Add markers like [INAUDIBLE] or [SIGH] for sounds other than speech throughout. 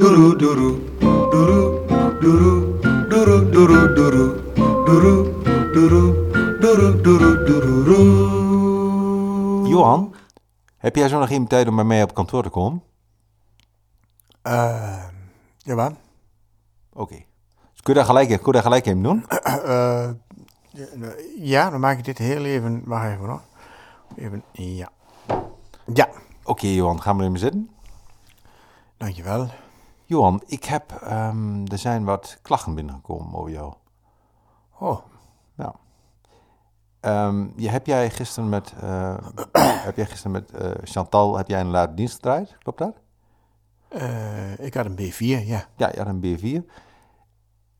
Doeroe, doeroe, doeroe, doeroe, doeroe, doeroe, doeroe, doeroe, doeroe, doeroe, doeroe, doeroe. Johan, heb jij zo nog even tijd om bij mij op kantoor te komen? Eh, jawel. Oké. Dus kun je dat gelijk, kun je dat gelijk even doen? Eh, ja, dan maak ik dit heel even. Wacht even hoor. Even, ja. Ja, Oké, Johan, ga maar even zitten. dankjewel. Johan, ik heb, ehm, er zijn wat klachten binnengekomen over jou. Oh, Ja. Ehm, je, heb jij gisteren met, eh, heb jij gisteren met eh, Chantal, heb jij een late dienst gedraaid? Klopt dat? eh, ik had een B4, ja. Ja, ja, een B4.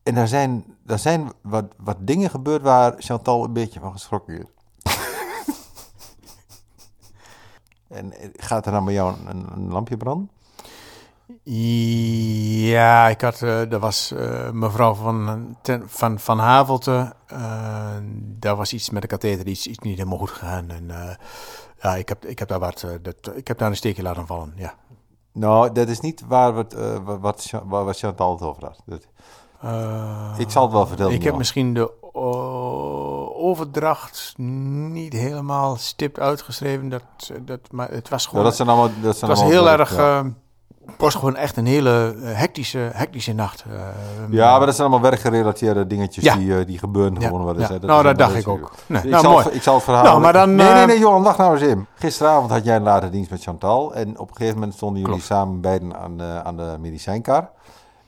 En daar zijn, daar zijn wat, wat dingen gebeurd waar Chantal een beetje van geschrokken is. [LAUGHS] en gaat er dan bij jou een, een lampje branden? Ja, ik had, eh er was eh, mevrouw van, ten, van, van Havelte. eh, daar was iets met de katheter, iets, iets niet helemaal goed gegaan. En eh, ja, ik heb, ik heb daar wat, eh, dat, ik heb daar een steekje laten vallen, ja. Nou, dat is niet waar, we het, eh, wa- wat, waar, wat Chantal het over had. Dat- Eh, ik zal het wel vertellen. Ik heb misschien de overdracht niet helemaal stipt uitgeschreven. Dat, dat, maar het was Ja, gewoon. dat zijn allemaal, dat het zijn was allemaal heel erg. Ja. Het was gewoon echt een hele eh, hectische, hectische nacht. eh, ja, maar dat zijn allemaal werkgerelateerde dingetjes Ja. die, eh, die gebeuren gewoon. Hè. Dat nou, dat dacht ik ook. Nee, ik, nou, zal, mooi. het- ik zal het verhaal... Nou, maar dan, nee, nee, nee, Johan, wacht nou eens in. Gisteravond had jij een late dienst met Chantal. En op een gegeven moment stonden jullie Klopt. samen beiden aan de, aan de medicijnkar.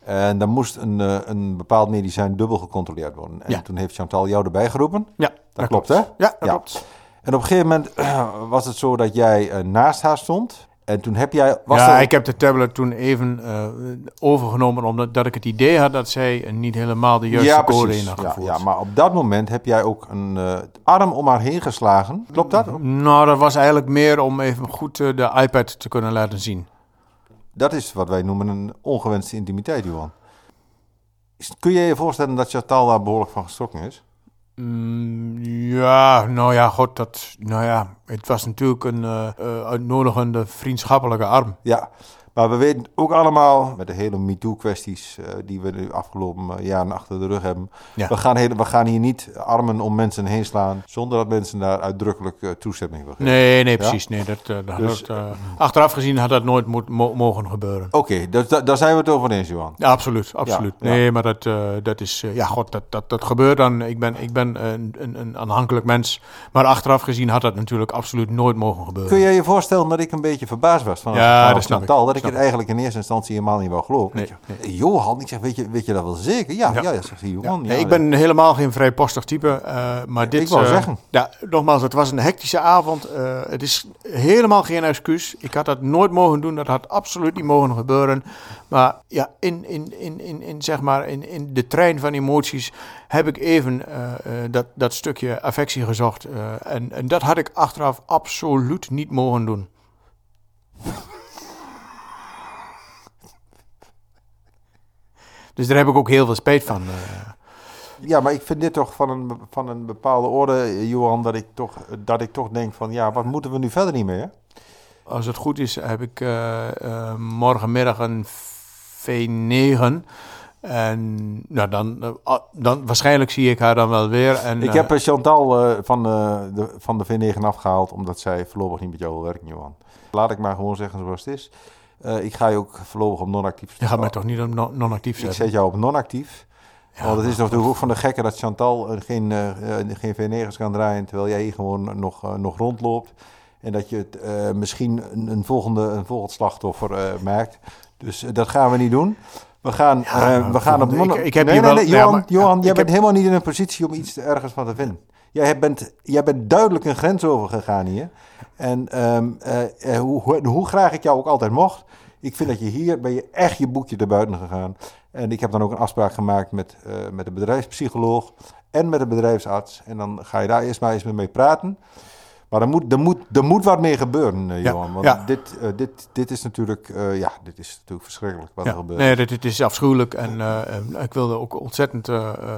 En dan moest een, een bepaald medicijn dubbel gecontroleerd worden. En Ja. toen heeft Chantal jou erbij geroepen. Ja, dat, klopt, hè? Ja, dat Ja. klopt. En op een gegeven moment was het zo dat jij naast haar stond. En toen heb jij... Was ja, er- ik heb de tablet toen even eh, overgenomen omdat dat ik het idee had dat zij niet helemaal de juiste ja, code in had Ja, gevoerd. ja, maar op dat moment heb jij ook een eh, arm om haar heen geslagen. Klopt dat? Nou, dat was eigenlijk meer om even goed eh, de iPad te kunnen laten zien. Dat is wat wij noemen een ongewenste intimiteit, Johan. Kun je je voorstellen dat Chantal daar behoorlijk van geschrokken is? Mm, ja, nou ja, god, dat, nou ja, het was natuurlijk een eh, eh, uitnodigende vriendschappelijke arm. Ja, maar we weten ook allemaal, met de hele MeToo-kwesties eh, die we de afgelopen jaren achter de rug hebben. Ja. We, gaan hele, we gaan hier niet armen om mensen heen slaan zonder dat mensen daar uitdrukkelijk eh, toestemming voor geven. Nee, nee, precies. Nee, dat, dat Dus, had, achteraf gezien had dat nooit moet, mo- mogen gebeuren. Oké, dus da- daar zijn we het over eens, Johan. Ja, absoluut, absoluut. Nee, maar dat, dat is, ja, god, dat, dat, dat gebeurt dan. Ik ben, ik ben een, een, een aanhankelijk mens. Maar achteraf gezien had dat natuurlijk absoluut nooit mogen gebeuren. Kun je je voorstellen dat ik een beetje verbaasd was van, Ja, dat Chantal? ik. Dat ik het eigenlijk in eerste instantie helemaal niet wou geloven. Nee, zeg, Johan, ik zeg, weet je, weet je dat wel zeker? Ja, ja, Ja. zegt Johan. Ja, ja, nee, ik ben helemaal geen vrijpostig type, eh, maar dit... Ik wou eh, zeggen. Ja, nogmaals, het was een hectische avond. eh, het is helemaal geen excuus. Ik had dat nooit mogen doen, dat had absoluut niet mogen gebeuren. Maar ja, in, in, in, in, in, zeg maar, in, in de trein van emoties heb ik even eh, eh, dat, dat stukje affectie gezocht. eh, en, en dat had ik achteraf absoluut niet mogen doen. [LAUGHS] Dus daar heb ik ook heel veel spijt van. Ja, maar ik vind dit toch van een, van een bepaalde orde, Johan, dat ik, toch, dat ik toch denk van, ja, wat moeten we nu verder niet mee, hè? Als het goed is, heb ik morgenmiddag een V9. En nou, dan, eh, ah, dan waarschijnlijk zie ik haar dan wel weer. En, Ik eh, heb eh, Chantal van, de, van de V9 afgehaald, omdat zij voorlopig niet met jou wil werken, Johan. Laat ik maar gewoon zeggen zoals het is. Ik ga je ook voorlopig op non-actief je gaat mij toch niet op non- non-actief Ik zetten? zet jou op non-actief. Ja, Want het is maar- natuurlijk ook van de gekke dat Chantal geen, geen V9's kan draaien, terwijl jij hier gewoon nog, nog rondloopt. En dat je het misschien een, een, volgende, een volgend slachtoffer maakt. Dus dat gaan we niet doen. We gaan, Ja, eh, we gaan op ik- ik heb nee, hier nee, wel- nee, Johan, maar- Johan jij bent heb- helemaal niet in een positie om iets ergens van te vinden. Jij bent, jij bent duidelijk een grens overgegaan hier. En ehm, eh, eh, hoe, hoe, hoe graag ik jou ook altijd mocht, ik vind dat je hier ben je echt je boekje erbuiten gegaan. En ik heb dan ook een afspraak gemaakt met, met de bedrijfspsycholoog en met de bedrijfsarts. En dan ga je daar eerst maar eens mee praten. Maar er moet, er moet, er moet wat mee gebeuren, eh, Johan. Want ja. dit, eh, dit, dit is natuurlijk, eh, ja, dit is natuurlijk verschrikkelijk wat er gebeurt. nee, dit, dit is afschuwelijk. En ik wilde ook ontzettend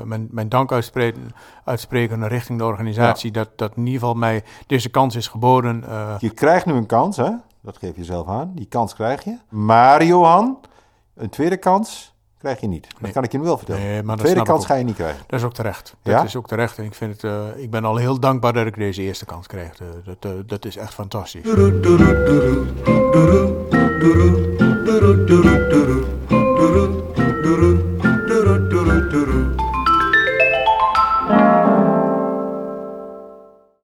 mijn, mijn dank uitspreken, uitspreken richting de organisatie. Dat, dat in ieder geval mij deze kans is geboden. Je krijgt nu een kans, hè? Dat geef je zelf aan. Die kans krijg je. Maar Johan, Een tweede kans krijg je niet. Dat Nee. kan ik je nu wel vertellen. Nee, maar tweede kans ga je niet krijgen. Dat is ook terecht. Ja? Dat is ook terecht. En ik, vind het, eh, ik ben al heel dankbaar dat ik deze eerste kans kreeg. Eh, dat, eh, dat is echt fantastisch.